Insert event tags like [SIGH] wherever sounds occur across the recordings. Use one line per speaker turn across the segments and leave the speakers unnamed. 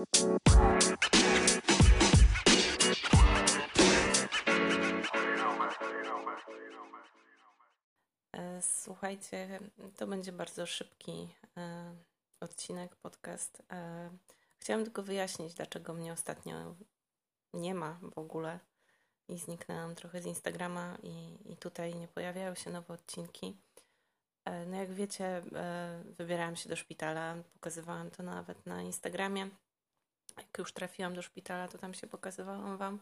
E, słuchajcie, to będzie bardzo szybki e, odcinek, podcast. E, chciałam tylko wyjaśnić, dlaczego mnie ostatnio nie ma w ogóle i zniknęłam trochę z Instagrama i, i tutaj nie pojawiają się nowe odcinki. No jak wiecie, wybierałam się do szpitala, pokazywałam to nawet na Instagramie. Jak już trafiłam do szpitala, to tam się pokazywałam Wam.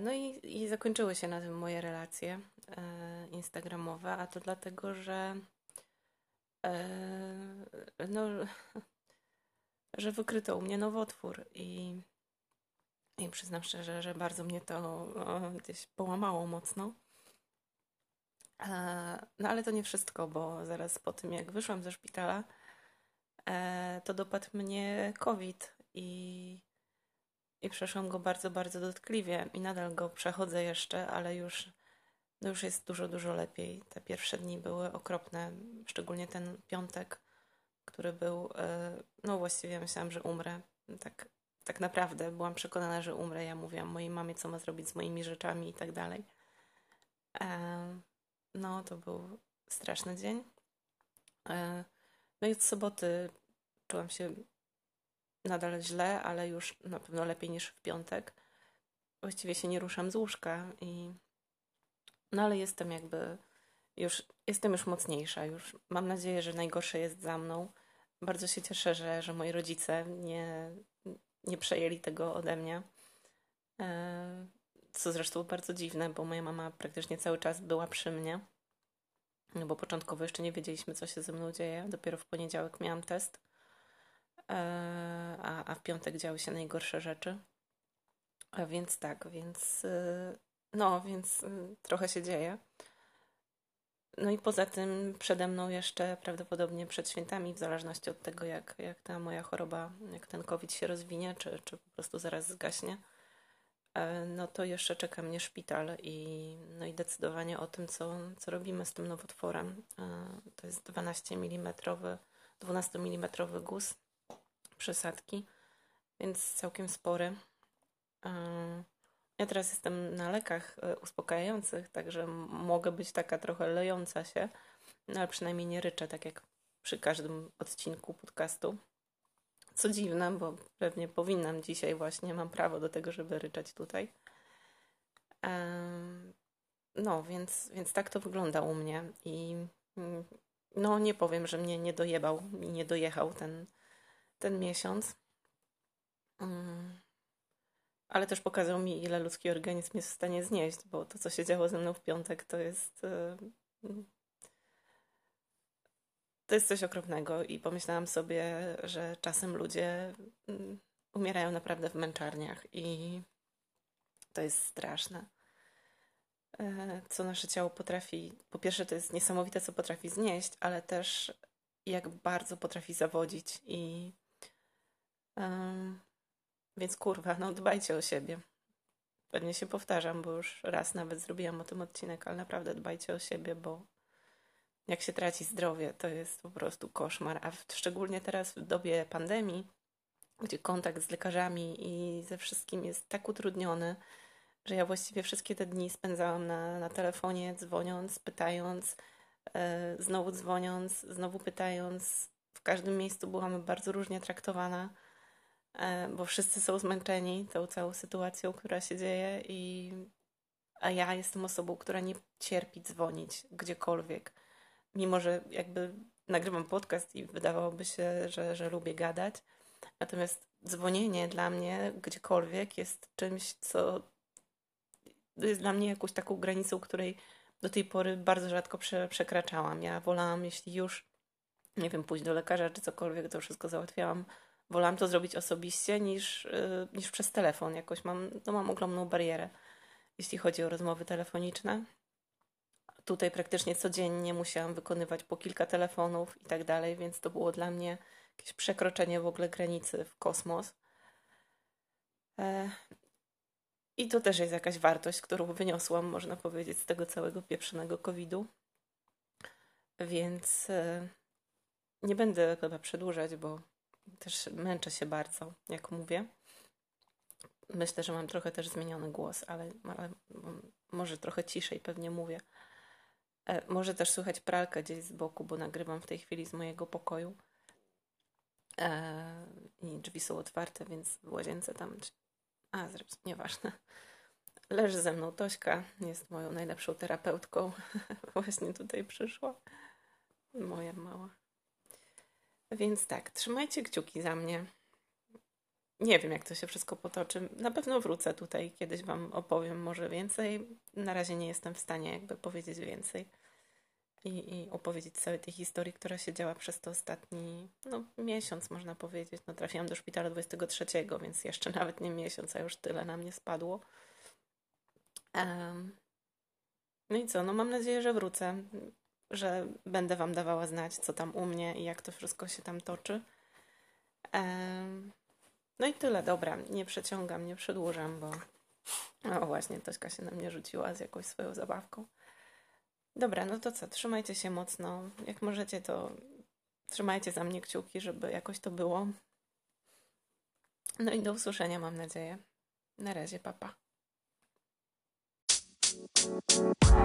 No i, i zakończyły się na tym moje relacje instagramowe, a to dlatego, że no, [LAUGHS] że wykryto u mnie nowotwór i, i przyznam szczerze, że bardzo mnie to gdzieś połamało mocno. No ale to nie wszystko, bo zaraz po tym jak wyszłam ze szpitala, to dopadł mnie COVID i, i przeszłam go bardzo, bardzo dotkliwie i nadal go przechodzę jeszcze, ale już no już jest dużo, dużo lepiej. Te pierwsze dni były okropne, szczególnie ten piątek, który był, e, no właściwie myślałam, że umrę. Tak, tak naprawdę byłam przekonana, że umrę. Ja mówiłam mojej mamie, co ma zrobić z moimi rzeczami i tak dalej. E, no, to był straszny dzień. E, no i od soboty czułam się nadal źle, ale już na pewno lepiej niż w piątek. Właściwie się nie ruszam z łóżka i no ale jestem jakby już, jestem już mocniejsza, już mam nadzieję, że najgorsze jest za mną. Bardzo się cieszę, że, że moi rodzice nie, nie przejęli tego ode mnie. E, co zresztą bardzo dziwne, bo moja mama praktycznie cały czas była przy mnie. No bo początkowo jeszcze nie wiedzieliśmy, co się ze mną dzieje. Dopiero w poniedziałek miałam test, a, a w piątek działy się najgorsze rzeczy. A więc tak, więc y, no, więc y, trochę się dzieje. No i poza tym przede mną jeszcze prawdopodobnie przed świętami, w zależności od tego, jak, jak ta moja choroba, jak ten COVID się rozwinie, czy, czy po prostu zaraz zgaśnie, e, no to jeszcze czeka mnie szpital i, no i decydowanie o tym, co, co robimy z tym nowotworem. E, to jest 12 mm, 12 mm guz przesadki, więc całkiem spory. Ja teraz jestem na lekach e, uspokajających, także mogę być taka trochę lejąca się, no ale przynajmniej nie ryczę, tak jak przy każdym odcinku podcastu. Co dziwne, bo pewnie powinnam dzisiaj właśnie, mam prawo do tego, żeby ryczeć tutaj. No, więc, więc tak to wygląda u mnie i mm, no nie powiem, że mnie nie dojebał i nie dojechał ten, ten miesiąc. Mm ale też pokazał mi, ile ludzki organizm jest w stanie znieść, bo to, co się działo ze mną w piątek, to jest. E, to jest coś okropnego, i pomyślałam sobie, że czasem ludzie mm, umierają naprawdę w męczarniach, i to jest straszne. E, co nasze ciało potrafi. Po pierwsze, to jest niesamowite, co potrafi znieść, ale też jak bardzo potrafi zawodzić i. Um, więc kurwa, no dbajcie o siebie. Pewnie się powtarzam, bo już raz nawet zrobiłam o tym odcinek, ale naprawdę dbajcie o siebie, bo jak się traci zdrowie, to jest po prostu koszmar. A szczególnie teraz w dobie pandemii, gdzie kontakt z lekarzami i ze wszystkim jest tak utrudniony, że ja właściwie wszystkie te dni spędzałam na, na telefonie, dzwoniąc, pytając, yy, znowu dzwoniąc, znowu pytając. W każdym miejscu byłam bardzo różnie traktowana. E, bo wszyscy są zmęczeni tą całą sytuacją, która się dzieje i a ja jestem osobą, która nie cierpi dzwonić gdziekolwiek. Mimo, że jakby nagrywam podcast i wydawałoby się, że, że lubię gadać. Natomiast dzwonienie dla mnie gdziekolwiek jest czymś, co jest dla mnie jakąś taką granicą, której do tej pory bardzo rzadko prze, przekraczałam. Ja wolałam, jeśli już, nie wiem, pójść do lekarza czy cokolwiek, to wszystko załatwiałam wolałam to zrobić osobiście niż, yy, niż przez telefon. Jakoś mam, no mam ogromną barierę, jeśli chodzi o rozmowy telefoniczne. Tutaj praktycznie codziennie musiałam wykonywać po kilka telefonów i tak dalej, więc to było dla mnie jakieś przekroczenie w ogóle granicy w kosmos. E, I to też jest jakaś wartość, którą wyniosłam, można powiedzieć, z tego całego pieprzonego COVID-u. Więc e, nie będę chyba przedłużać, bo Też męczę się bardzo, jak mówię. Myślę, że mam trochę też zmieniony głos, ale, ale może trochę ciszej pewnie mówię. E, może też słychać pralkę gdzieś z boku, bo nagrywam w tej chwili z mojego pokoju. E, I drzwi są otwarte, więc w łazience tam. A, zresztą nieważne. Leży ze mną Tośka, jest moją najlepszą terapeutką. [LAUGHS] Właśnie tutaj przyszła. Moja mała. Więc tak, trzymajcie kciuki za mnie. Nie wiem, jak to się wszystko potoczy. Na pewno wrócę tutaj, kiedyś Wam opowiem może więcej. Na razie nie jestem w stanie jakby powiedzieć więcej i, i opowiedzieć całej tej historii, która się działa przez to ostatni no, miesiąc, można powiedzieć. No, trafiłam do szpitala 23, więc jeszcze [LAUGHS] nawet nie miesiąc, a już tyle na mnie spadło. Um, no i co? No mam nadzieję, że wrócę, że będę Wam dawała znać, co tam u mnie i jak to wszystko się tam toczy. No i tyle, dobra, nie przeciągam, nie przedłużam, bo no właśnie, Tośka się na mnie rzuciła z jakąś swoją zabawką. Dobra, no to co, trzymajcie się mocno. Jak możecie, to trzymajcie za mnie kciuki, żeby jakoś to było. No i do usłyszenia, mam nadzieję. Na razie, papa. Pa.